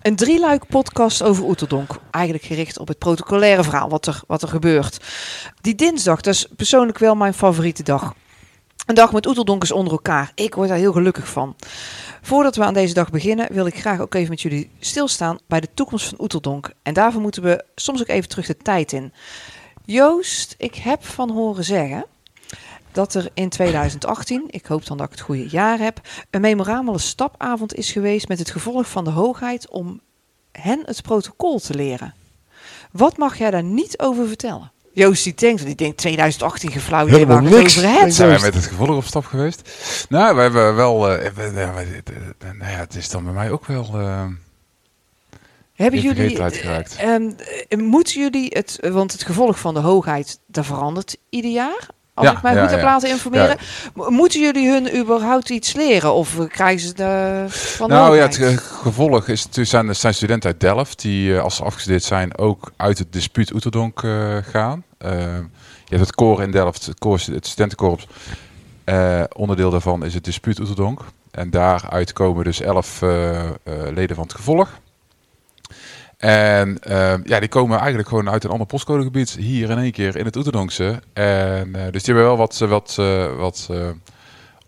Een drieluik podcast over Oeterdonk. Eigenlijk gericht op het protocolaire verhaal, wat er, wat er gebeurt. Die dinsdag, dat is persoonlijk wel mijn favoriete dag. Een dag met Oeterdonkers onder elkaar. Ik word daar heel gelukkig van. Voordat we aan deze dag beginnen, wil ik graag ook even met jullie stilstaan bij de toekomst van Oeteldonk. En daarvoor moeten we soms ook even terug de tijd in. Joost, ik heb van horen zeggen dat er in 2018, ik hoop dan dat ik het goede jaar heb, een memorabele stapavond is geweest met het gevolg van de hoogheid om hen het protocol te leren. Wat mag jij daar niet over vertellen? Joost die denkt, die denkt 2018 geflauwd, Helemaal waar het niks. over Ik hebt. Zijn wij met het gevolg op stap geweest? Nou, we hebben wel... eh, we- ja, we- eh, nou ja, het is dan bij mij ook wel... eh, Hebben jullie, ehm, eh, moeten jullie het, want het gevolg van de hoogheid, dat verandert ieder jaar? Als Ja, ik mij ja, goed heb laten informeren. Mo- Moeten jullie hun überhaupt iets leren? Of krijgen ze de, van nou ja, het gevolg is natuurlijk zijn, er zijn studenten uit Delft die eh, als ze afgestudeerd zijn ook uit het dispuut Oeterdonk eh, gaan. Eh, je hebt het koor in Delft, het, koor, het studentenkorps. Eh, onderdeel daarvan is het dispuut Oeterdonk. En daaruit komen dus elf eh, eh, leden van het gevolg. En eh, ja, die komen eigenlijk gewoon uit een ander postcodegebied hier in één keer in het Oeterdonkse. En eh, dus die hebben wel wat, eh, wat, eh, wat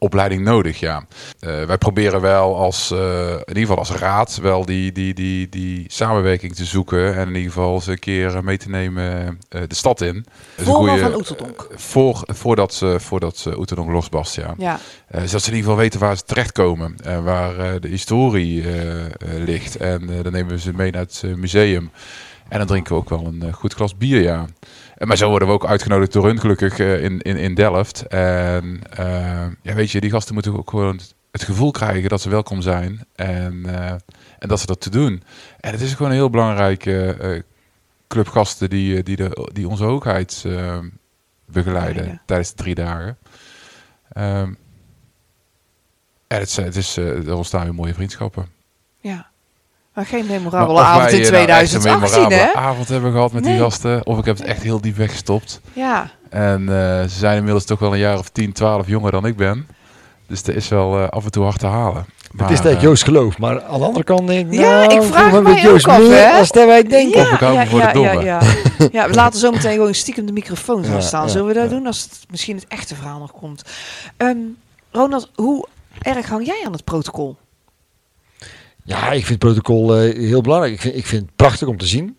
opleiding nodig, ja. Eh, wij proberen wel als, eh, in ieder geval als raad, wel die, die, die, die samenwerking te zoeken. En in ieder geval eens een keer eh, mee te nemen de stad in. Is een goeie- van Oeterdonk. Voor, voordat, ze, voordat ze Oeterdonk losbarst, ja. Ja, zodat ze in ieder geval weten waar ze terechtkomen en waar de historie ligt. En dan nemen we ze mee naar het museum. En dan drinken we ook wel een goed glas bier, ja. Maar zo worden we ook uitgenodigd door hun gelukkig eh, in, in, in Delft. En eh, ja, weet je, die gasten moeten ook gewoon het gevoel krijgen dat ze welkom zijn. En, eh, en dat ze dat te doen. En het is gewoon een heel belangrijke eh, club gasten die, die, de, die onze hoogheid begeleiden tijdens de drie dagen. Ehm, en het, het is, er ontstaan weer mooie vriendschappen. Ja. Maar geen memorabele of avond wij, in eh, nou echt een 2018, memorabele hè? avond hebben gehad met Nee. die gasten. Of ik heb het echt heel diep weggestopt. Ja. En eh, ze zijn inmiddels toch wel een jaar of 10, 12 jonger dan ik ben. Dus er is wel eh, af en toe hard te halen. Maar, het is eh, Joost geloof, maar aan de andere kant denk ik, Ja, nou, ik vraag weet Joost ook af, meer hè? als dat wij denken. Of ik hou me voor de ja, domme. ja, ja. ja, we laten zo meteen gewoon stiekem de microfoon gaan Ja, staan. ja, Zullen we dat ja. doen als het, misschien het echte verhaal nog komt? Ehm, Ronald, hoe erg hang jij aan het protocol? Ja, ik vind het protocol eh, heel belangrijk. Ik vind, ik vind het prachtig om te zien.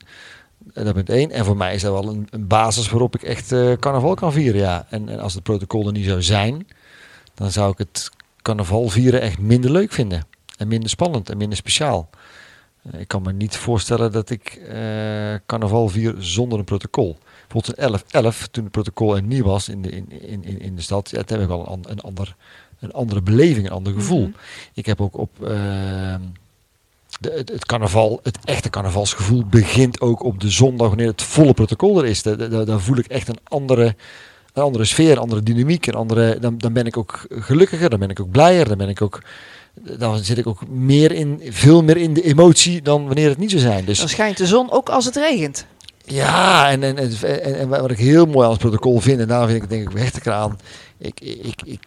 En dat punt één. En voor mij is dat wel een, een basis waarop ik echt eh, carnaval kan vieren. Ja. En, en als het protocol er niet zou zijn, dan zou ik het carnaval vieren echt minder leuk vinden. En minder spannend en minder speciaal. Eh, ik kan me niet voorstellen dat ik eh, carnaval vier zonder een protocol. Bijvoorbeeld in 11-11, toen het protocol er niet was in de, in, in, in, in de stad, ja, toen heb ik wel een, een, ander, een andere beleving, een ander gevoel. Mhm. Ik heb ook op de, het, het carnaval, het echte carnavalsgevoel begint ook op de zondag wanneer het volle protocol er is. Da- da- da- Dan voel ik echt een andere, een andere sfeer, een andere dynamiek. Een andere, dan, dan ben ik ook gelukkiger, dan ben ik ook blijer, dan ben ik ook. Dan zit ik ook meer in, veel meer in de emotie dan wanneer het niet zou zijn. Dus Dan schijnt de zon ook als het regent. ja, en, en, en, wat ik heel mooi aan het protocol vind, en daar vind ik denk ik hecht ik eraan. Ik, ik, ik,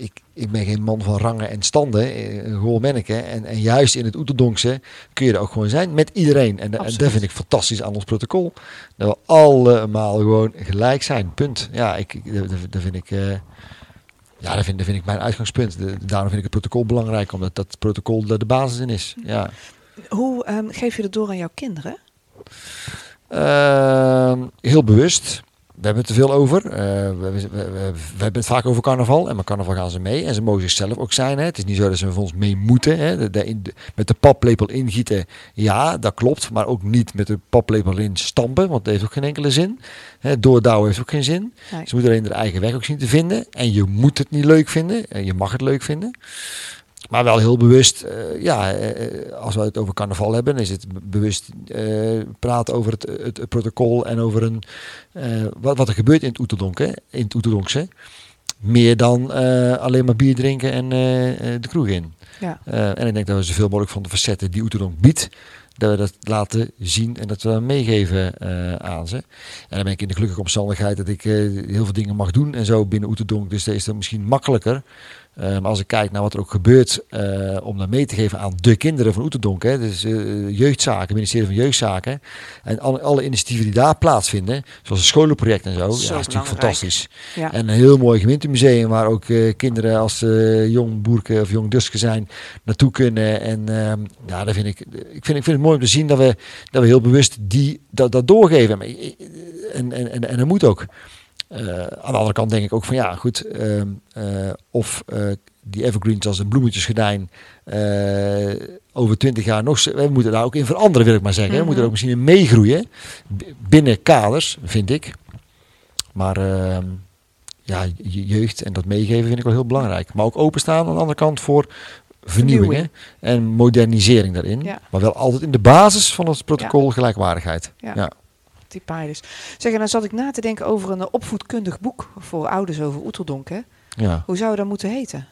ik, ik ben geen man van rangen en standen, eh, een gewoon manneke. En, en juist in het Oeterdonkse kun je er ook gewoon zijn met iedereen. En, en dat vind ik fantastisch aan ons protocol. Dat we allemaal gewoon gelijk zijn, punt. Ja, ik, dat, vind ik... eh, ja, dat vind, dat vind ik mijn uitgangspunt. De- daarom vind ik het protocol belangrijk, omdat dat protocol er de basis in is. Ja. Hoe ehm, geef je dat door aan jouw kinderen? Ehm, heel bewust. We hebben het er veel over. Eh, we, we, we- hebben het vaak over carnaval. En met carnaval gaan ze mee. En ze mogen zichzelf ook zijn. Hè. Het is niet zo dat ze voor ons mee moeten. Hè. De, de- in- de- met de paplepel ingieten, ja, dat klopt. Maar ook niet met de paplepel in stampen. Want dat heeft ook geen enkele zin. Hè. Doordouwen heeft ook geen zin. Nee. Ze moeten alleen hun eigen weg ook zien te vinden. En je moet het niet leuk vinden. En je mag het leuk vinden. Maar wel heel bewust, eh, ja, eh, eh, als we het over carnaval hebben, is het be- bewust eh, praten over het, het, het protocol en over een, wat, wat er gebeurt in het hè, in het Oeterdonkse. Meer dan alleen maar bier drinken en de kroeg in. Ja. En ik denk dat we zoveel mogelijk van de facetten die Oeterdonk biedt, dat we dat laten zien en dat we dat meegeven aan ze. En dan ben ik in de gelukkige omstandigheid dat ik heel veel dingen mag doen en zo binnen Oeterdonk. Dus dat is dan misschien makkelijker maar als ik kijk naar wat er ook gebeurt eh, om dat mee te geven aan de kinderen van Oeterdonk, hè, dus eh, jeugdzaken, ministerie van Jeugdzaken, en alle, alle initiatieven die daar plaatsvinden, zoals het scholenproject en zo, ja, dat is natuurlijk fantastisch. Ja. En een heel mooi gemeentemuseum waar ook eh, kinderen als ze jong boerke of jong duske zijn naartoe kunnen. En ehm, ja, dat vind ik, ik, vind, ik vind het mooi om te zien dat we, dat we heel bewust die, dat, dat doorgeven. En, en, en, en dat moet ook. Eh, aan de andere kant denk ik ook van ja, goed. ehm, eh, of eh, die evergreens als een bloemetjesgordijn eh, over twintig jaar nog... We moeten daar ook in veranderen, wil ik maar zeggen. We moeten er ook misschien in meegroeien. Binnen kaders, vind ik. Maar ehm, ja, je jeugd en dat meegeven vind ik wel heel belangrijk. Maar ook openstaan aan de andere kant voor vernieuwingen Vernieuwing. en modernisering daarin. Ja. Maar wel altijd in de basis van het protocol gelijkwaardigheid. Ja. Ja. Die pijlers. Zeg, en dan zat ik na te denken over een eh, opvoedkundig boek voor ouders over Oeteldonk. Hè? Ja. Hoe zou dat moeten heten?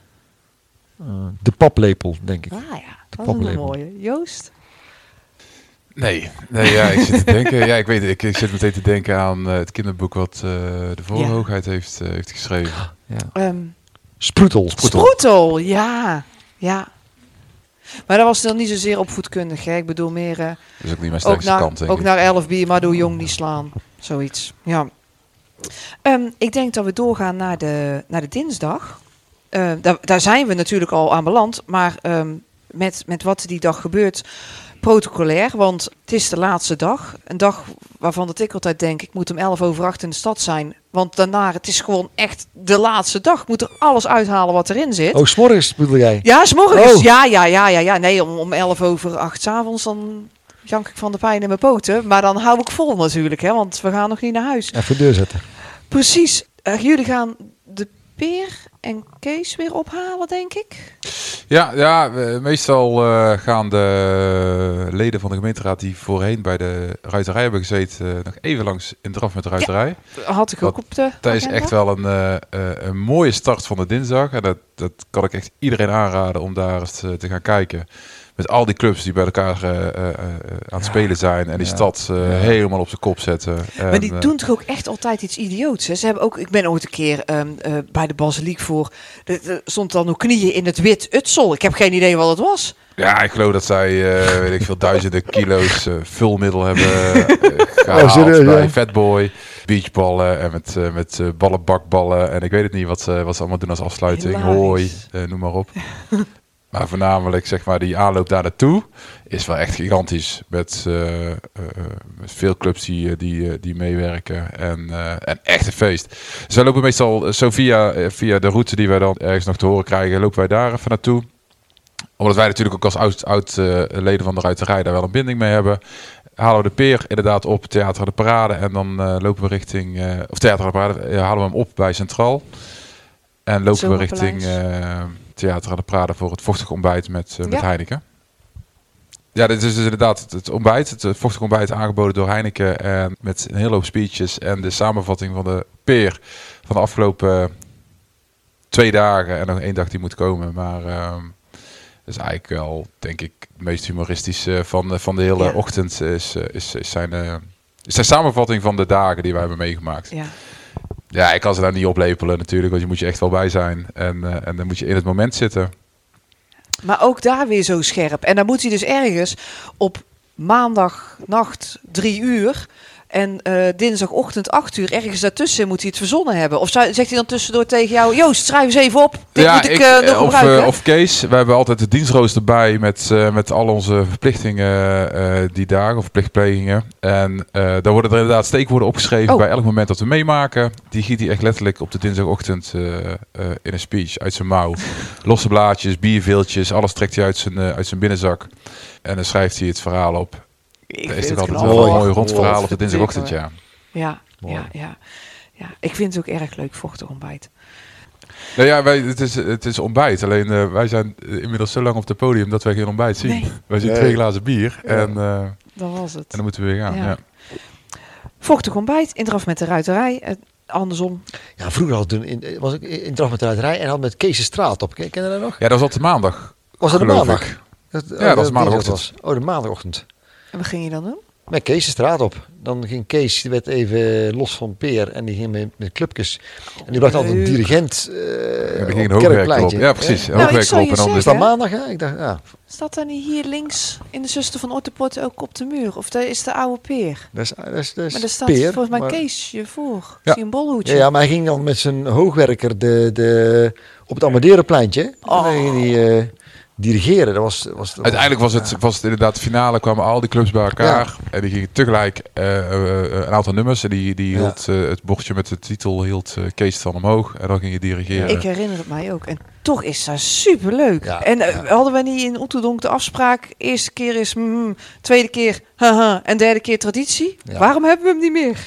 Eh, de paplepel, denk ik. Ah ja, De dat is een mooie. Joost? Nee, nee ja, ik zit te denken. Ja, ik weet. Ik, ik zit meteen te denken aan eh, het kinderboek wat eh, de Voorhoogheid heeft, eh, heeft geschreven. Ja. Ehm Sproetel. Sproetel, ja. Ja. Maar dat was dan niet zozeer opvoedkundig. Hè? Ik bedoel meer... is ook niet mijn ook sterkste naar, kant, denk ook ik. naar 11 bier, maar doe jong niet slaan. Zoiets. Ja. Ehm, ik denk dat we doorgaan naar de, naar de dinsdag. Eh, daar, daar zijn we natuurlijk al aan beland. Maar ehm, met, met wat die dag gebeurt, protocolair. Want het is de laatste dag. Een dag waarvan dat ik altijd denk, ik moet om 11 over 8 in de stad zijn. Want daarna, het is gewoon echt de laatste dag. Ik moet er alles uithalen wat erin zit. Oh, s'morgens bedoel jij? Ja, s'morgens. Oh. Ja, ja, ja, ja, ja. Nee, om, om 11 over 8 s'avonds dan jank ik van de pijn in mijn poten. Maar dan hou ik vol natuurlijk, hè, want we gaan nog niet naar huis. Even de deur zetten. Precies. Eh, jullie gaan de Peer en Kees weer ophalen, denk ik. Ja, ja meestal eh, gaan de leden van de gemeenteraad die voorheen bij de ruiterij hebben gezeten, eh, nog even langs in draf met de ruiterij. Had ik ook Wat- op de Dat is echt wel een, eh, een mooie start van de dinsdag. En dat, dat kan ik echt iedereen aanraden om daar eens te gaan kijken. Met al die clubs die bij elkaar eh, eh, eh, aan het spelen zijn. En die Ja. stad eh, Ja. helemaal op zijn kop zetten. Maar die En, doen toch ook echt altijd iets idioots. Hè? Ze hebben ook, ik ben ooit een keer ehm, eh, bij de basiliek voor. Er stond dan ook knieën in het wit utsel. Ik heb geen idee wat het was. Ja, ik geloof dat zij, eh, weet ik veel, duizenden kilo's eh, vulmiddel hebben gehaald serieus, bij ja? Fatboy. Beachballen en met, eh, met eh, ballen, bakballen. En ik weet het niet wat ze, wat ze allemaal doen als afsluiting. Eh, noem maar op. maar voornamelijk, zeg maar, die aanloop daar naartoe is wel echt gigantisch. Met, eh, eh, met veel clubs die, eh, die, eh, die meewerken. En, eh, en echt een feest. Ze lopen meestal eh, zo via, eh, via de route die wij dan ergens nog te horen krijgen, lopen wij daar even naartoe omdat wij natuurlijk ook als oud, oud eh, leden van de ruiterij daar wel een binding mee hebben. Halen we de peer inderdaad op Theater de Parade. En dan eh, lopen we richting... eh, of Theater de Parade, eh, halen we hem op bij Centraal. En lopen we richting eh, Theater aan de Parade voor het vochtig ontbijt met, eh, met Ja. Heineken. Ja, dit is dus inderdaad het, ontbijt. Het, eh, vochtig ontbijt aangeboden door Heineken. En met een hele hoop speeches en de samenvatting van de peer van de afgelopen eh, twee dagen. En nog één dag die moet komen. Maar... ehm, dat is eigenlijk wel, denk ik, het meest humoristische van, de- van de hele Ja. ochtend. Is, eh, is, is, zijn, eh, is zijn samenvatting van de dagen die wij hebben meegemaakt. Ja. Ja, ik kan ze daar niet oplepelen natuurlijk, want je moet je echt wel bij zijn. En, eh, en dan moet je in het moment zitten. Maar ook daar weer zo scherp. En dan moet hij dus ergens op maandagnacht drie uur en eh, dinsdagochtend acht uur ergens daartussen moet hij het verzonnen hebben. Of zegt hij dan tussendoor tegen jou, Joost, schrijf eens even op. Dit moet ik, eh, nog of, gebruiken. eh, of Kees, we hebben altijd de dienstrooster bij met, eh, met al onze verplichtingen eh, die dagen, of verplichtplegingen. En eh daar worden er inderdaad steekwoorden opgeschreven Oh. bij elk moment dat we meemaken. Die giet hij echt letterlijk op de dinsdagochtend eh, eh, in een speech uit zijn mouw. Losse blaadjes, bierveeltjes, alles trekt hij uit zijn, eh, uit zijn binnenzak. En dan schrijft hij het verhaal op. ik Dat vind is toch het altijd knap, wel een hoor. mooi rond verhaal op de Godverdikke, dinsdagochtend, ja. Ja, ja, ja, ja. Ik vind het ook erg leuk, vochtig ontbijt. Nou ja, wij, het, is, het is ontbijt. Alleen eh, wij zijn inmiddels zo lang op het podium dat wij geen ontbijt zien. Nee. Wij zien Nee. twee glazen bier Ja. en, eh, en Dat was het. dan moeten we weer gaan. Ja. Ja. Vochtig ontbijt, in draf met de ruiterij. eh, andersom. Ja, vroeger had toen in, was ik in Draf met de Ruiterij en had met Kees de Straat op. Ken je dat nog? Ja, dat was altijd maandag. Was dat de maandag? ik. Dat, dat was maandagochtend. was. Oh, de maandagochtend. En wat ging je dan doen? met Kees de straat op. Dan ging Kees, die werd even los van Peer en die ging met, met clubjes. En die bracht altijd een dirigent eh Ja, op die ging een. Ja, precies. Ja. Nou, ik en dan Is dat maandag? Ja? Ik dacht, ja, Staat dan niet hier links in de zuster van Otterport ook op de muur? Of dat is de oude peer? dat is, dat is, dat is Maar daar staat Peer. volgens mij maar- Kees je voor. Ja. Zie een bolhoedje. Ja, ja, maar hij ging dan met zijn hoogwerker de, de, op het Amadeurenpleintje. Oh. Dan ging hij eh, dirigeren. Dat was, was, dat Uiteindelijk was het, was het inderdaad de finale, kwamen al die clubs bij elkaar. En die gingen tegelijk eh, eh, eh, een aantal nummers. En die, die Ja. hield het bordje met de titel hield Kees dan omhoog. En dan ging je dirigeren. Ik herinner het mij ook. En toch is dat superleuk. Ja, en ja. hadden we niet in Oeterdonk de afspraak... eerste keer is mm, tweede keer haha, en derde keer traditie? Ja. Waarom hebben we hem niet meer?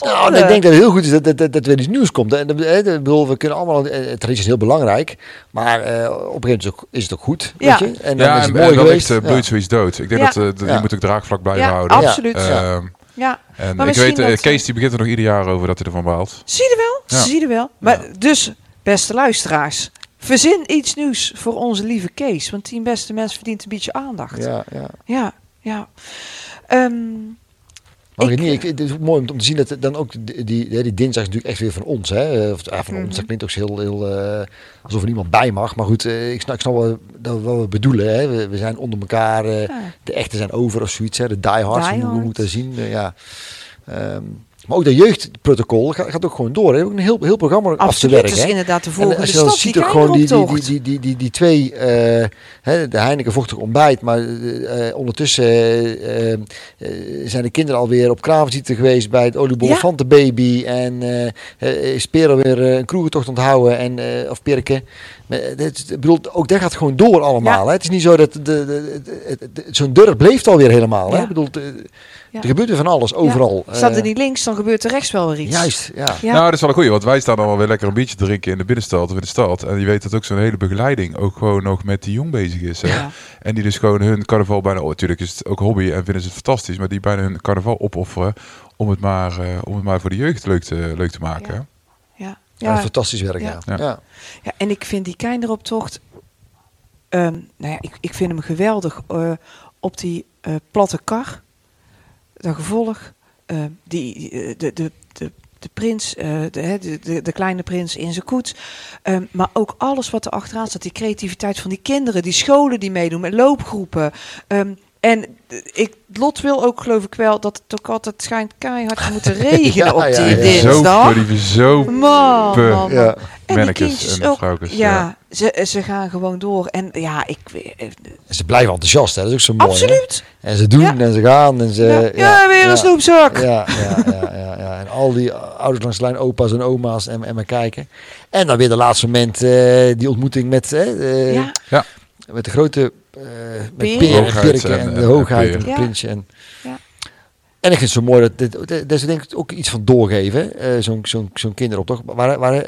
Nou, ik denk dat het heel goed is dat, dat, dat, dat er iets nieuws komt. En, bedoel, we kunnen allemaal, eh, traditie is heel belangrijk, maar eh, op een gegeven moment is het ook, is het ook goed. Ja. Weet je? En dan ja, is en, het en mooi wellicht geweest. eh, bloeit Ja. zoiets dood. Ik denk Ja. dat dat- Ja. je moet ook draagvlak blijven Ja, houden. absoluut. Ja. Ehm, Ja, en Maar ik weet, dat- Kees die begint er nog ieder jaar over dat hij ervan baalt. zie je er wel? Ja. Zie je er wel? Maar dus, beste luisteraars... Verzin iets nieuws voor onze lieve Kees. Want die beste mens verdient een beetje aandacht. Ja, Ja, ja. ja. ja. Maar Ik- niet, ik, het is ook mooi om, te zien dat dan ook die, die, die, dinsdag is natuurlijk echt weer van ons. Hè? Eh, Of, ja, van ons, Mhm. dat klinkt ook heel, heel eh, alsof er niemand bij mag. Maar goed, eh, ik snap, ik snap wel, dat, wat we bedoelen. Hè? We, we zijn onder elkaar, eh, ja. de echte zijn over of zoiets. Hè? De diehards, Die hoe hoe Hard. moet dat zien? Eh, ja. Ehm, maar ook dat jeugdprotocol gaat, gaat ook gewoon door. Hè? Ook een heel, heel programma af te werken. is hè? inderdaad de En volgende als je dan ziet ook gewoon die, die, die, die, die, twee, eh, hè, de Heineken vochtig ontbijt, maar eh, eh, ondertussen eh, eh, zijn de kinderen alweer op kraamvisite geweest bij het oliebol Ja. van de baby en eh, eh, is Peer alweer eh, een kroegentocht onthouden en, eh, of eh, ik bedoel, ook dat gaat gewoon door allemaal. Het is niet zo dat zo'n dorp leeft alweer helemaal. Hè? Bedoel. Er gebeurt weer van alles, overal. Staat er Eh, niet links, dan gebeurt er rechts wel weer iets. Juist, ja. Ja. Nou, dat is wel een goeie, want wij staan dan wel weer lekker een biertje te drinken in de binnenstad of in de stad. En je weet dat ook zo'n hele begeleiding ook gewoon nog met die jong bezig is. Hè? Ja. En die dus gewoon hun carnaval bijna, oh, natuurlijk is het ook hobby en vinden ze het fantastisch, maar die bijna hun carnaval opofferen om het maar, eh, om het maar voor de jeugd leuk te, leuk te maken. Ja. Ja. Fantastisch werk, ja. Ja. ja. En ik vind die Keineroptocht... ehm nou ja, ik, ik vind hem geweldig eh, op die eh, platte kar. Dat gevolg. eh, die, eh, de, de, de, de prins, eh, de, hè, de, de, de kleine prins in zijn koets. Ehm, maar ook alles wat er achteraan staat. Die creativiteit van die kinderen. Die scholen die meedoen met loopgroepen. Ehm, en ik, Lot wil ook geloof ik wel dat het ook altijd schijnt keihard te moeten regenen Ja, op die ja. dinsdag. Zo, lieve, zo Man, man, man. Ja. En die kindjes en ook. Ja, Ze, ze gaan gewoon door. En ja, ik... eh, En ze blijven enthousiast, hè? dat is ook zo mooi. hè? Absoluut. En ze doen Ja. en ze gaan en ze... ja, ja, weer een snoepzak. Ja, ja, ja, ja, ja. En al die ouders langs de lijn, opa's en oma's en, en maar kijken. En dan weer de laatste moment eh, die ontmoeting met, eh, eh, Ja, met de grote eh met Peer. En en- de hoogheid en het Ja. prinsje. En, Ja. en ik vind het zo mooi dat dit, dat is denk ik ook iets van doorgeven. eh, zo'n zo'n zo'n kinderoptocht. Waar, waar,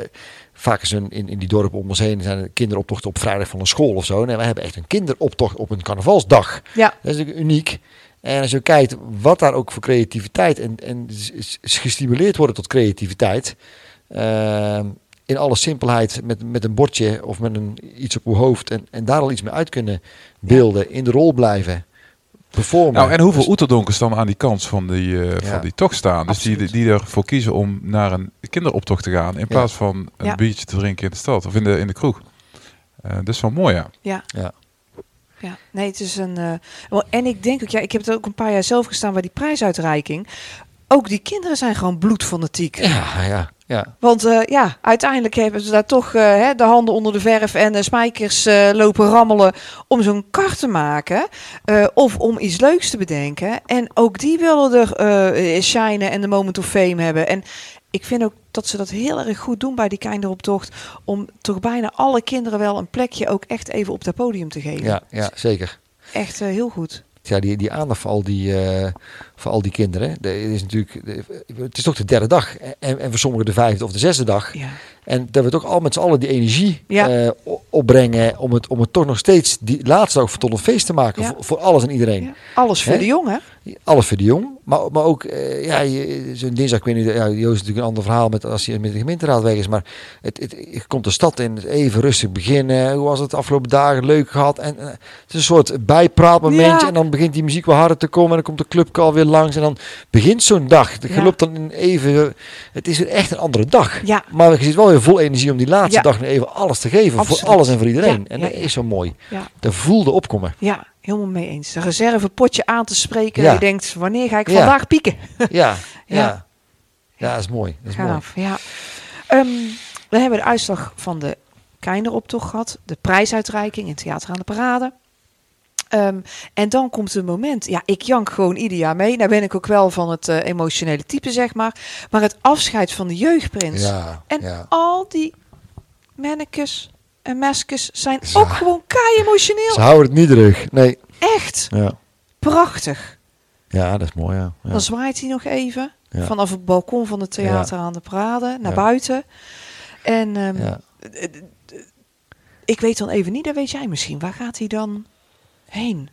vaak is een, in, in die dorpen om ons heen zijn er kinderoptochten op vrijdag van een school of zo. Nee, wij hebben echt een kinderoptocht op een carnavalsdag. ja. Dat is natuurlijk uniek. En als je kijkt wat daar ook voor creativiteit en, en gestimuleerd worden tot creativiteit. ehm, in alle simpelheid met, met een bordje of met een, iets op uw hoofd. En, en daar al iets mee uit kunnen beelden. In de rol blijven. Performen. Nou, en hoeveel Dus- oeterdonkers dan aan die kant van die, eh, Ja. van die tocht staan. Dus die, Absoluut. die ervoor kiezen om naar een kinderoptocht te gaan. In plaats van een Ja. biertje te drinken in de stad of in de, in de kroeg. Eh, dat is wel mooi, ja. Ja. Ja. Ja, nee, het is een. eh, wel, en ik denk ook, ja, ik heb het ook een paar jaar zelf gestaan bij die prijsuitreiking. Ook die kinderen zijn gewoon bloedfanatiek. Ja, ja, ja. Want eh, ja, uiteindelijk hebben ze daar toch eh, hè, de handen onder de verf en de spijkers eh, lopen rammelen om zo'n kar te maken. of om iets leuks te bedenken. En ook die willen er shinen en de moment of fame hebben. En ik vind ook dat ze dat heel erg goed doen bij die kinderoptocht. Om toch bijna alle kinderen wel een plekje ook echt even op dat podium te geven. ja, ja zeker. Echt heel goed. Ja, die, die aandacht voor al die, eh, voor al die kinderen. De, het is natuurlijk, de- het is toch de derde dag. En, en voor sommigen de vijfde of de zesde dag. Ja. En dat we toch al met z'n allen die energie Ja. eh, opbrengen om het, om het toch nog steeds die laatste dag tot een feest te maken Ja. voor, voor alles en iedereen. Ja. Alles voor de jongen. Alles voor de jong. Maar, maar ook, eh, ja, zo'n dinsdag, ik weet niet, ja, Joost is natuurlijk een ander verhaal met als je met de gemeenteraad weg is. Maar het, het, je komt de stad in, even rustig beginnen. Hoe was het de afgelopen dagen? Leuk gehad. En eh, het is een soort bijpraatmomentje. En dan begint die muziek weer harder te komen. En dan komt de clubcall weer langs. En dan begint zo'n dag. Je loopt dan in even, het is weer echt een andere dag. Ja, Maar je zit wel vol energie om die laatste dag nog even alles te geven. Absoluut. Voor alles en voor iedereen. En dat is zo mooi. ja, De voelde opkomen. ja, helemaal mee eens. De reservepotje aan te spreken. Ja. Je denkt, wanneer ga ik vandaag pieken? Ja, ja. Ja. dat is mooi. Dat is mooi. Ja. Ehm, we hebben de uitslag van de Keineroptocht gehad. De prijsuitreiking in Theater aan de Parade. Ehm, en dan komt een moment. Ja, ik jank gewoon ieder jaar mee. Nou ben ik ook wel van het eh, emotionele type, zeg maar. Maar het afscheid van de jeugdprins. Ja, En ja. al die mannekes en meskes zijn ook gewoon kei emotioneel. Ze houden het niet terug. Nee. Echt Ja. prachtig. ja, dat is mooi. Ja. Ja. Dan zwaait hij nog even vanaf het balkon van het theater aan de Parade naar buiten. En ehm, Ja. ik weet dan even niet, dat weet jij misschien. Waar gaat hij dan heen?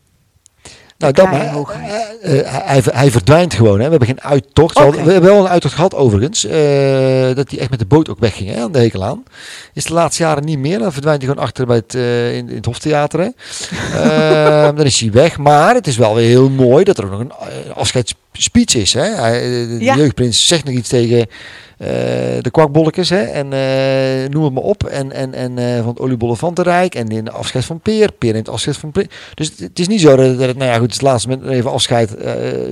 Nou, dat, maar, hoogheid. eh, eh, hij, hij verdwijnt gewoon. Hè. We hebben geen uittocht. We hebben wel een uittocht gehad overigens. eh, dat hij echt met de boot ook wegging hè, aan de Hekelaan. Is de laatste jaren niet meer. Dan verdwijnt hij gewoon achter bij het, eh, in, in het Hoftheater. Hè. Ehm, dan is hij weg. Maar het is wel weer heel mooi dat er ook nog een eh, afscheidsspeech is. Hè. Hij, de Ja. jeugdprins zegt nog iets tegen eh, de kwakbolletjes. Hè. En eh, noem het maar op. En, en, en eh, van het oliebollenfantenrijk. En in de afscheid van Peer. Peer neemt afscheid van Prins. Dus het, het is niet zo dat, het, nou ja goed, het laatste moment even afscheid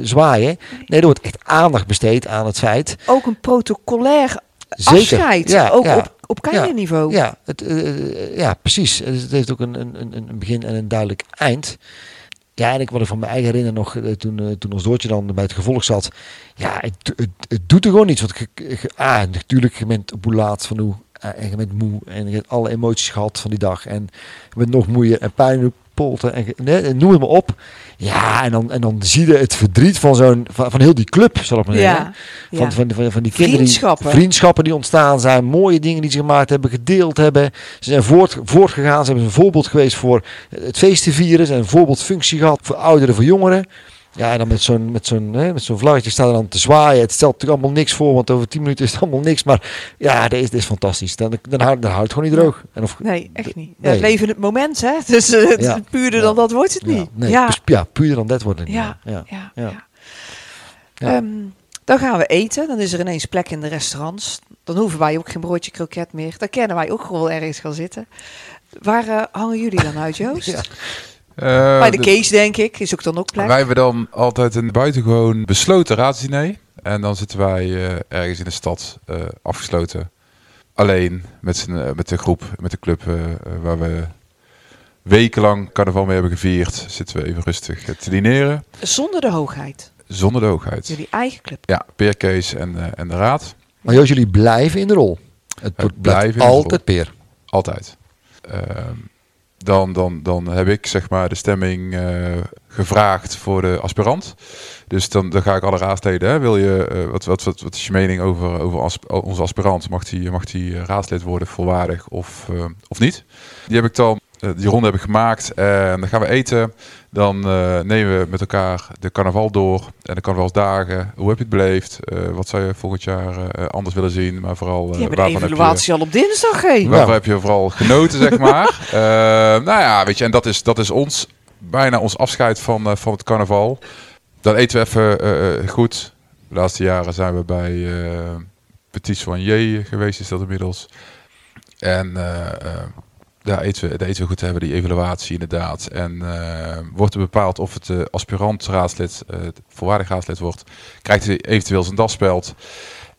zwaaien. Nee, er wordt echt aandacht besteed aan het feit. Ook een protocolair Zeker. afscheid. Ja, ook ja. op, op niveau. Ja, het, ja precies. Het heeft ook een, een een begin en een duidelijk eind. Ja, ik wat ik van mijn eigen herinner nog, eh, toen, eh, toen ons Doortje dan bij het gevolg zat. Ja, het, het, het doet er gewoon iets. Want je- ah, natuurlijk, je bent op hoe laat van hoe. eh, en je bent moe. En je hebt alle emoties gehad van die dag. En je bent nog moeier en pijn polten. En, nee, noem het maar op. Ja, en dan, en dan zie je het verdriet van zo'n, van, van heel die club, zal ik maar zeggen. Ja, Van, ja. van, van, van die kinderen. die- Vriendschappen. vriendschappen die ontstaan zijn. Mooie dingen die ze gemaakt hebben, gedeeld hebben. Ze zijn voort, voortgegaan. Ze hebben een voorbeeld geweest voor het feest te vieren. Ze hebben een voorbeeldfunctie gehad voor ouderen, voor jongeren. Ja, en dan met zo'n, met zo'n, hè, met zo'n vlaggetje staat er dan te zwaaien. Het stelt natuurlijk allemaal niks voor, want over tien minuten is het allemaal niks. Maar ja, dit is, dit is fantastisch. Dan, dan, houdt, dan houdt het gewoon niet droog. En of, Nee, echt niet. Nee. het leven in het moment, hè. Dus Ja. puurder Ja. dan dat wordt het ja, niet. nee, ja. ja, puur dan dat wordt het niet. Ja. Ja. Ja, Ja. ja. Ja. Ehm, dan gaan we eten. Dan is er ineens plek in de restaurants. Dan hoeven wij ook geen broodje kroket meer. Dan kennen wij ook gewoon ergens gaan zitten. Waar eh, hangen jullie dan uit, Joost? Eh, Bij de de- Kees, denk ik. Is ook dan ook plek. Wij hebben dan altijd een buitengewoon besloten raadsdiner. En dan zitten wij eh, ergens in de stad eh, afgesloten. Alleen met, z'n, met de groep, met de club waar we wekenlang carnaval mee hebben gevierd. Zitten we even rustig te dineren. Zonder de hoogheid. Zonder de hoogheid. Jullie eigen club. Ja, Peer, Kees en, eh, en de raad. Maar Joost, jullie blijven in de rol. Het wordt- blijft blijven in de altijd peer. Altijd. Ehm, dan, dan, dan heb ik zeg maar de stemming eh, gevraagd voor de aspirant. Dus dan, dan ga ik alle raadsleden. Hè, wil je, eh, wat, wat, wat, wat is je mening over, over onze aspirant? Mag die, mag die eh, raadslid worden volwaardig of, of niet? Die heb ik dan, die ronde heb ik gemaakt. En dan gaan we eten. Dan eh, nemen we met elkaar de carnaval door. En de carnavalsdagen. Hoe heb je het beleefd? Eh, wat zou je volgend jaar eh, anders willen zien? Maar vooral, eh, heb je- evaluatie al op dinsdag, hé. Ja. Waarvan heb je vooral genoten, zeg maar. Eh, nou ja, weet je, en dat is, dat is ons, bijna ons afscheid van, eh, van het carnaval. Dan eten we even eh, eh, goed. De laatste jaren zijn we bij eh Petit Soigné geweest, is dat inmiddels. En eh, eh, daar, eten we, daar eten we goed te hebben, die evaluatie inderdaad. En eh, wordt er bepaald of het eh, aspirant raadslid, eh, volwaardig raadslid wordt, krijgt hij eventueel zijn daspeld.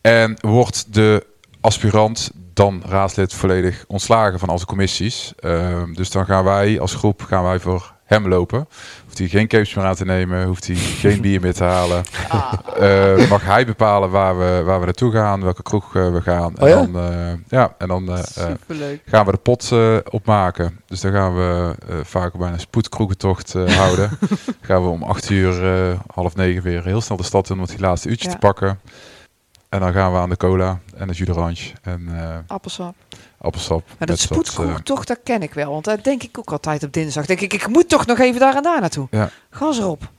En wordt de aspirant dan raadslid volledig ontslagen van onze commissies. Ehm, dus dan gaan wij als groep gaan wij voor hem lopen. Hoeft hij geen capes meer aan te nemen, hoeft hij geen bier meer te halen. Ah. Eh, mag hij bepalen waar we, waar we naartoe gaan, welke kroeg eh, we gaan. Oh ja? En dan, eh, ja, en dan eh, eh, gaan we de pot eh, opmaken. Dus dan gaan we eh, vaak bij een spoedkroegentocht eh, houden. gaan we om acht uur, eh, half negen weer heel snel de stad in om het die laatste uurtje Ja. te pakken. En dan gaan we aan de cola en de jus d'orange en eh, Appelsap. appelsap. Maar dat spoedkroeg eh, toch, dat ken ik wel. Want dat denk ik ook altijd op dinsdag. Denk ik, ik moet toch nog even daar en daar naartoe. Ja. Gas erop.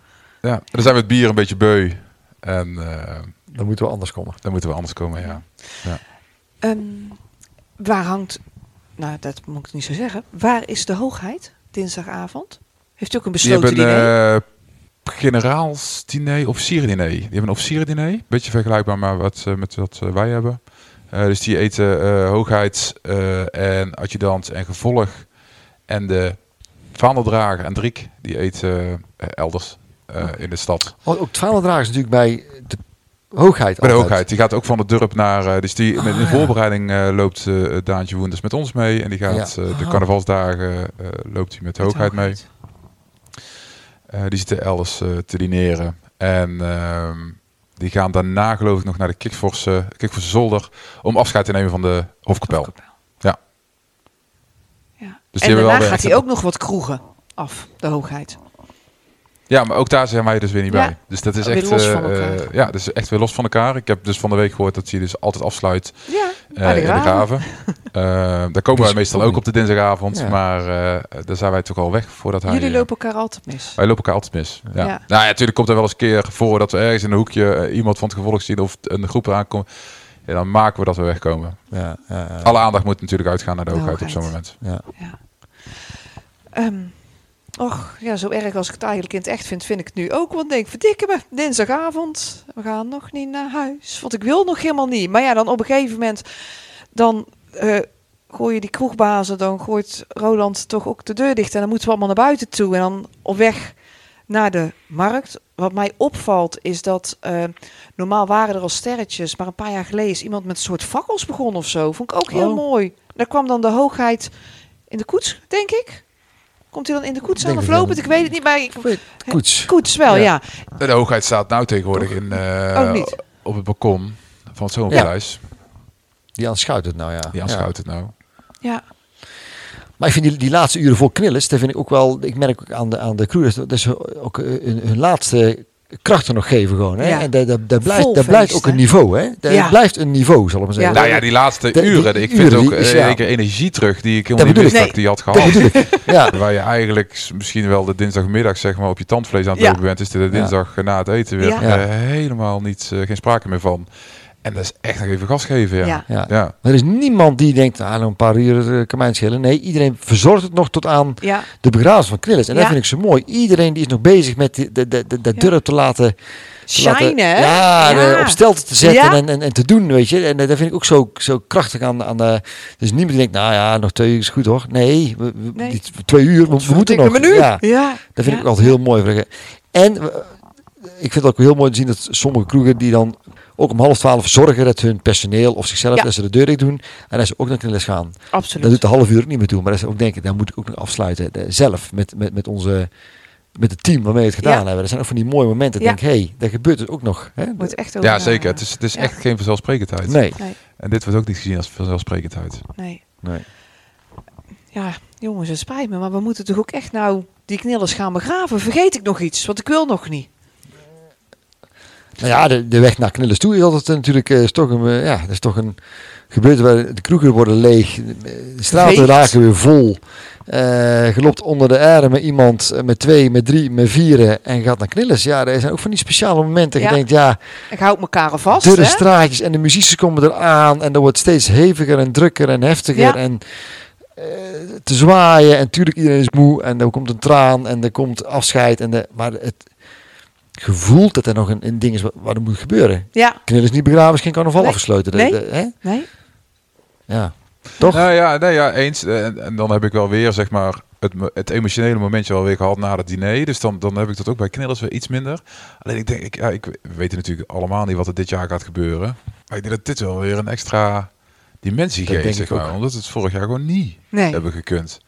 Ja, dan zijn we het bier een beetje beu. En eh, Dan moeten we anders komen. dan moeten we anders komen, ja. Ehm, waar hangt, nou dat moet ik niet zo zeggen, waar is de hoogheid dinsdagavond? Heeft u ook een Die hebben besloten eh generaalsdiner, officierendiner. Die hebben een officierendiner. Beetje vergelijkbaar met wat, eh, met wat eh, wij hebben. Eh, dus die eten eh, hoogheid eh, en adjudant en gevolg. En de vaandeldrager en Driek, die eten eh, elders eh, in de stad. Oh, ook het vaandeldrager is natuurlijk bij de hoogheid Bij de altijd. hoogheid. Die gaat ook van de dorp naar. eh, dus die met in de ja. voorbereiding eh, loopt eh Daantje Woenders met ons mee. En die gaat Ja. eh, de Oh. carnavalsdagen eh, loopt hij met de Met hoogheid mee. Eh, die zitten elders eh, te dineren. En ehm, die gaan daarna geloof ik nog naar de Kikforse, Kikforse zolder om afscheid te nemen van de Hofkapel. Hofkapel. Ja. ja. Dus en daarna gaat hij ook nog wat kroegen af, de hoogheid. Ja, maar ook daar zijn wij dus weer niet Ja. bij. Dus dat is Weer echt, los eh, van elkaar. eh, ja, dat is echt weer los van elkaar. Ik heb dus van de week gehoord dat hij dus altijd afsluit Ja, eh, de in de graven. Eh, daar komen wij Dus meestal ook op de dinsdagavond, Ja. maar eh, daar zijn wij toch al weg voordat hij. Jullie lopen elkaar altijd mis. Wij lopen elkaar altijd mis. Ja. Ja. Nou ja, natuurlijk komt er wel eens een keer voor dat we ergens in een hoekje iemand van het gevolg zien of een groep eraan komt. Ja, dan maken we dat we wegkomen. Ja, ja, ja. Alle aandacht moet natuurlijk uitgaan naar de De hoogheid op zo'n moment. Ja. Ja. Och, ja, zo erg als ik het eigenlijk in het echt vind, vind ik het nu ook. Want ik denk, verdikke me, dinsdagavond, we gaan nog niet naar huis. Want ik wil nog helemaal niet. Maar ja, dan op een gegeven moment, dan eh gooi je die kroegbazen, dan gooit Roland toch ook de deur dicht. En dan moeten we allemaal naar buiten toe. En dan op weg naar de markt. Wat mij opvalt is dat eh, normaal waren er al sterretjes, maar een paar jaar geleden is iemand met een soort fakkels begonnen of zo. Vond ik ook heel Oh. mooi. Daar kwam dan de hoogheid in de koets, denk ik. Komt hij dan in de koets Denk aan of ik wel. lopend? Ik weet het niet, maar ik, Koets. koets wel, Ja. ja. De hoogheid staat nou tegenwoordig in, eh, Ook niet. op het balkon van het zomerpaleis. Die aanschouwt het nou, ja. Die ja. aanschouwt het nou. ja. Maar ik vind die, die laatste uren vol knillers, dat vind ik ook wel, ik merk ook aan de, aan de crew, dat, dat ze ook eh, hun, hun laatste krachten nog geven gewoon. Hè? Ja. En daar, daar, daar blijft, daar blijft ook een niveau, hè? Ja. blijft een niveau, zal ik maar zeggen. Ja. Nou ja, die laatste De- die uren. Ik vind uren, ook die is, eh, energie terug die ik Dat helemaal niet wist dat ik die had Dat gehad. Ja. Waar je eigenlijk misschien wel de dinsdagmiddag zeg maar op je tandvlees aan het Ja. lopen bent, is de dinsdag na het eten weer Ja. eh, helemaal niet, eh, geen sprake meer van. En dat is echt nog even gas geven, ja. Ja. Ja. Ja. Maar er is niemand die denkt, ah, een paar uur uh, kan mij het schelen. Nee, iedereen verzorgt het nog tot aan ja. de begrafenis van Knillers. En dat Ja. vind ik zo mooi. Iedereen die is nog bezig met de, de, de, de, de Ja. durf te laten... te laten- Shine, hè? Ja, de- op stelte te zetten Ja. en, en, en te doen, weet je. En eh, dat vind ik ook zo, zo krachtig aan, aan de... Dus niemand die denkt, nou ja, nog twee uur is goed hoor. Nee, we, we- Nee. die twee uur, we, we moeten nog. Ja, Ja. dat vind Ja. ik altijd heel mooi. En eh, ik vind het ook heel mooi te zien dat sommige kroegen die dan ook om half twaalf zorgen dat hun personeel of zichzelf, Ja. dat ze de deur dicht doen en dat ze ook naar knillers gaan. Absoluut. Dat doet de half uur ook niet meer toe, maar dat ze ook denken, dan moet ik ook nog afsluiten. eh, zelf, met, met, met onze... Met het team waarmee we het gedaan Ja. hebben. Dat zijn ook van die mooie momenten. Ik Ja. denk, hé, hey, dat gebeurt dus ook nog. Hè? Wordt echt over Ja, na- zeker. Het is, het is Ja. echt geen vanzelfsprekendheid. Nee. Nee, En dit wordt ook niet gezien als vanzelfsprekendheid. nee. nee. Ja, jongens, het spijt me, maar we moeten toch ook echt nou die knillers gaan begraven. Vergeet ik nog iets, want ik wil nog niet. Nou ja, de, de weg naar Knillers toe is altijd eh, natuurlijk eh, is toch een, eh, ja, dat is toch een gebeurte waar de kroegen worden leeg, de straten raken weer vol. Eh je loopt onder de armen met iemand eh, met twee, met drie, met vieren en gaat naar Knillers. Ja, er zijn ook van die speciale momenten. Ja. Je denkt, ja, Ik houd elkaar vast, hè? straatjes en de muziekjes komen eraan en er wordt steeds heviger en drukker en heftiger Ja. en eh, te zwaaien en tuurlijk iedereen is moe en er komt een traan en er komt afscheid en de, maar het gevoel dat er nog een, een ding is wat, wat er moet gebeuren. Ja, Knillers niet begraven is geen carnaval Nee. afgesloten. Nee. de- hè? nee? Ja, toch? Nou ja, nee, ja eens. En, en dan heb ik wel weer, zeg maar, het, het emotionele momentje wel weer gehad na het diner. Dus dan, dan heb ik dat ook bij Knillers weer iets minder. Alleen ik denk, ik, ja, ik, we weten natuurlijk allemaal niet wat er dit jaar gaat gebeuren. Maar ik denk dat dit wel weer een extra dimensie Dat geeft, denk zeg ik ook. maar. Omdat het vorig jaar gewoon niet Nee. hebben gekund.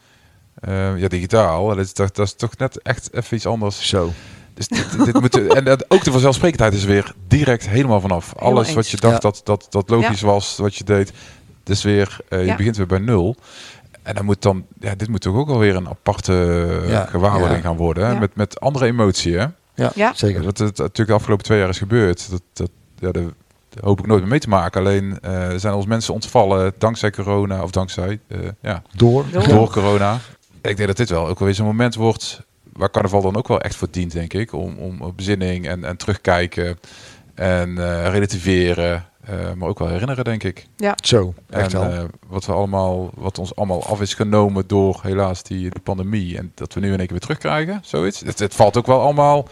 Eh, ja, digitaal, dat is, dat, dat is toch net echt even iets anders. Zo. Dus dit, dit moet, en dat, ook de vanzelfsprekendheid is weer direct helemaal vanaf. Helemaal Alles wat je dacht Ja. dat, dat, dat logisch was, wat je deed, dus weer, eh, je Ja. begint weer bij nul. En dan moet dan, ja, dit moet toch ook alweer een aparte eh, Ja. gewaarwording Ja. gaan worden. Hè? Ja. Met, met andere emotie, hè? Ja, Ja. zeker. Wat het natuurlijk de afgelopen twee jaar is gebeurd. Dat, dat, ja, dat, dat hoop ik nooit meer mee te maken. Alleen eh, zijn ons mensen ontvallen dankzij corona, of dankzij, eh, ja, Door. Door. door corona. En ik denk dat dit wel ook wel weer zo'n moment wordt waar carnaval dan ook wel echt voor dient, denk ik. Om, om bezinning en, en terugkijken en eh, relativeren. eh, maar ook wel herinneren, denk ik. Zo, echt En wel. eh, wat, we allemaal, wat ons allemaal af is genomen door helaas die, die pandemie. En dat we nu in één keer weer terugkrijgen, zoiets. Het, het valt ook wel allemaal...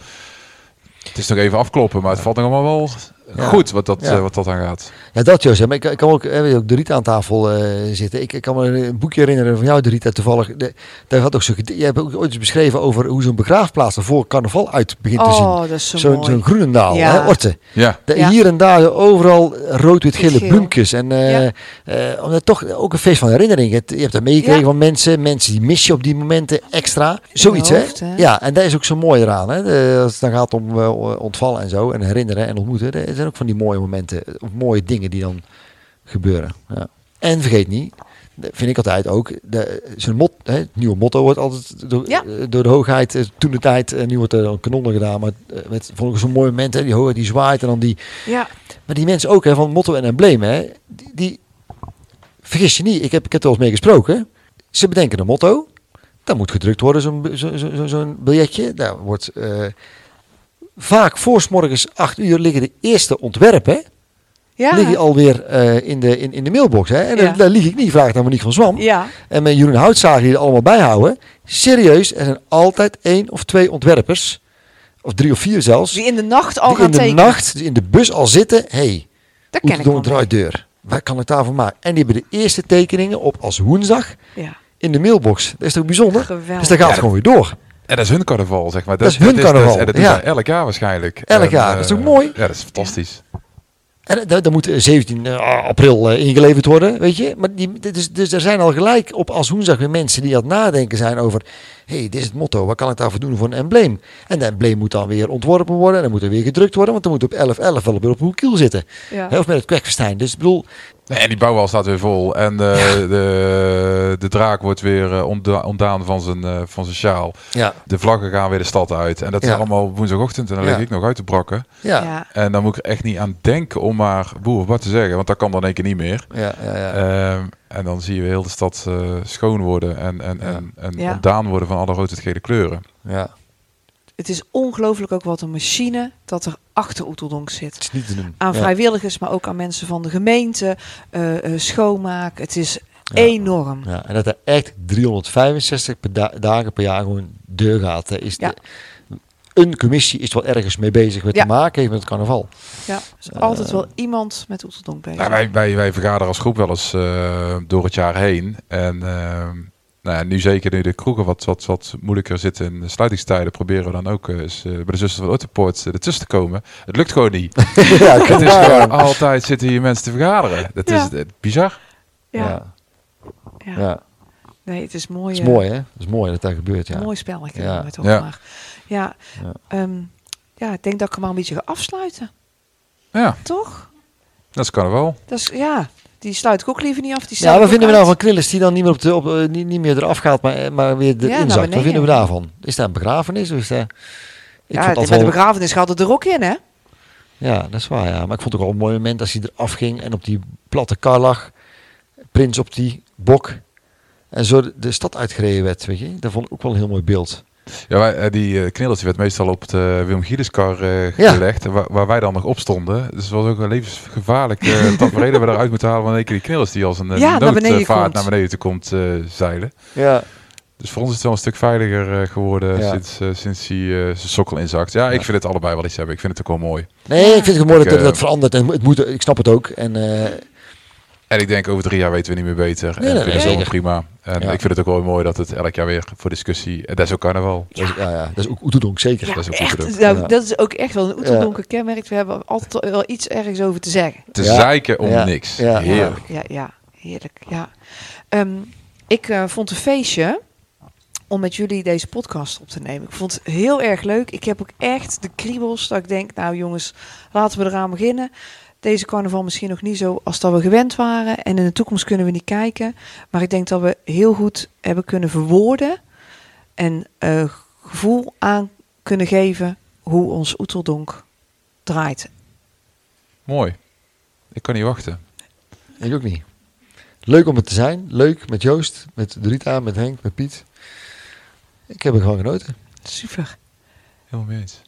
Het is nog even afkloppen, maar het valt nog allemaal wel Ja. goed wat dat, Ja. eh, wat dat aan gaat. Ja, dat Jozef. Maar ik, ik kan ook, eh, weet ook de Riet aan tafel eh, zitten. Ik, ik kan me een boekje herinneren van jou, de Rita, toevallig. De, daar had ook zo, je hebt ook ooit eens beschreven over hoe zo'n begraafplaats er voor carnaval uit begint te zien. Oh, dat is zo Zo'n mooi. zo'n Groenendaal, Ja. hè, Orte. Ja, De- Ja. Hier en daar overal rood-wit-gele bloempjes. En eh, Ja. eh, omdat toch ook een feest van herinnering. Het, je hebt dat meegekregen Ja. van mensen. Mensen die mis je op die momenten extra. Zoiets, hè? hoofd, hè? Ja, en dat is ook zo mooi eraan. Hè? De- als het dan gaat om ontvallen en zo. En herinneren en ontmoeten. Zijn ook van die mooie momenten. Of mooie dingen die dan gebeuren. Ja. En vergeet niet. dat Vind ik altijd ook. De, zijn mot, hè, het nieuwe motto wordt altijd door, Ja. eh, door de hoogheid. eh, Toen de tijd. En nu wordt er dan kanonnen gedaan. Maar eh, met vond ik zo'n mooi moment. Hè, die hoogheid die zwaait. En dan die Ja, maar die mensen ook hè, van motto en embleem, hè, die, die vergis je niet, ik heb, ik heb er wel eens mee gesproken. Ze bedenken een motto, dat moet gedrukt worden, zo'n zo, zo, biljetje. Daar wordt eh, vaak voor morgens 8 uur liggen de eerste ontwerpen, ja. liggen alweer eh in, de, in, in de mailbox. Hè. En Ja. daar, daar lieg ik niet, vraag aan Monique van Zwam. ja. En met Jeroen Houtzager die er allemaal bijhouden. Serieus, er zijn altijd één of twee ontwerpers, of drie of vier zelfs, Die in de nacht al die gaan in de tekenen. nacht in de bus al zitten. hey, dat ken ik Oetendonk wel. draait deur. Waar kan ik daarvoor maken? En die hebben de eerste tekeningen op als woensdag Ja, in de mailbox. Dat is toch bijzonder? geweldig. Dus dan gaat het gewoon weer door. En dat is hun carnaval, zeg maar. Dat is hun carnaval, en dat doen ja. zij elk jaar waarschijnlijk. Elk En, jaar, dat is eh, ook mooi? Ja, dat is fantastisch. En dan, dan moet eh, 17 april eh, ingeleverd worden, weet je. Maar die, dus, dus er zijn al gelijk op als woensdag weer mensen die aan het nadenken zijn over... Hé, hey, dit is het motto, wat kan ik daarvoor doen voor een embleem? En dat embleem moet dan weer ontworpen worden en dan moet er weer gedrukt worden. Want dan moet op 11-11 wel op, op uw kiel zitten. Ja. Of met het kwekfestijn. Dus ik bedoel, Nee, en die bouwwal staat weer vol. En de, de, de draak wordt weer eh, ontda- ontdaan van zijn, eh, van zijn sjaal. ja, De vlaggen gaan weer de stad uit. En dat is Ja. allemaal woensdagochtend. En dan Ja. lig ik nog uit te brakken. ja. En dan moet ik er echt niet aan denken om maar boer wat te zeggen. Want dat kan dan in één keer niet meer. ja. ja, Ehm, en dan zie je heel de stad eh, schoon worden. En, en, Ja. en, en Ja. ontdaan worden van alle rood-gele kleuren. ja. Het is ongelooflijk ook wat een machine dat er achter Oeteldonk zit. Het is niet te doen. Aan Ja. vrijwilligers, maar ook aan mensen van de gemeente, eh, eh, schoonmaak. Het is Ja. enorm. Ja, en dat er echt 365 per da- dagen per jaar gewoon deur gaat. hè, Is Ja. de, een commissie is wel ergens mee bezig met Ja. te maken heeft met het carnaval. Ja, er is altijd wel iemand met Oeteldonk bezig. Nou, wij, wij, wij vergaderen als groep wel eens eh, door het jaar heen. En ehm, nou ja, nu zeker nu de kroegen wat, wat, wat moeilijker zitten in de sluitingstijden, proberen we dan ook eh, eens, eh, bij de zusters van Autopoort uh, ertussen te komen. Het lukt gewoon niet. ja, het is gewoon altijd zitten hier mensen te vergaderen. Dat Ja. is eh, bizar. ja, ja. ja. ja. nee, het is mooi. Dat is eh, mooi hè? Dat is mooi dat dat gebeurt, ja. Mooi spelletje. Ja. het ook Ja. maar. Ja, Ja. ehm, ja, ik denk dat ik hem maar een beetje ga afsluiten. Ja, Toch? dat is carnaval. Dat is, ja, die sluit ik ook liever niet af. Die Ja, wat vinden we nou van Krillis die dan niet meer, op de, op, eh, niet, niet meer eraf gaat, maar, eh, maar weer Ja, erin naar zakt? Wat vinden we daarvan? Is dat een begrafenis? Of is dat... Ik Ja, met dat de wel- begrafenis gaat het er ook in, hè? Ja, dat is waar, ja. Maar ik vond het ook wel een mooi moment als hij eraf ging en op die platte kar lag. Prins op die bok. En zo de, de stad uitgereden werd, weet je. Dat vond ik ook wel een heel mooi beeld. Ja, wij, eh, die eh, werd meestal op de Willem Giedeskar eh Ja. gelegd, waar, waar wij dan nog op stonden. Dus het was ook een levensgevaarlijk uh, tafereel we eruit moeten halen van een keer die knillers die als een Ja, naar beneden noodvaart komt. naar beneden toe komt eh, zeilen. Ja. Dus voor ons is het wel een stuk veiliger geworden Ja. sinds, sinds hij zijn sokkel inzakt. Ja, ik vind het allebei wel iets hebben. Ik vind het ook wel mooi. Nee, ik vind het mooi Ik, dat dat verandert. En het moet, ik snap het ook. En En ik denk over drie jaar weten we niet meer beter. Nee, en nee, vind nee, het prima. En Ja. ik vind het ook wel mooi dat het elk jaar weer voor discussie... En dat is ook carnaval. dat, is, ja, ja, dat is ook Oetendonk, zeker. Ja, dat is ook echt. Nou, Ja. Dat is ook echt wel een Oeteldonker kenmerk. We hebben altijd wel iets ergens over te zeggen. Te Ja. zeiken om Ja. niks. Ja. Heerlijk. Ja, ja, heerlijk. Ja. Ehm, ik eh, vond een feestje om met jullie deze podcast op te nemen. Ik vond het heel erg leuk. Ik heb ook echt de kriebels dat ik denk, nou jongens, laten we eraan beginnen. Deze carnaval misschien nog niet zo als dat we gewend waren. En in de toekomst kunnen we niet kijken. Maar ik denk dat we heel goed hebben kunnen verwoorden. En eh, gevoel aan kunnen geven hoe ons Oeteldonk draait. Mooi. Ik kan niet wachten. Ik ook niet. Leuk om het te zijn. Leuk met Joost, met Rita, met Henk, met Piet. Ik heb er gewoon genoten. Super. Helemaal mee eens.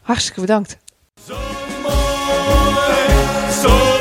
Hartstikke bedankt. Zo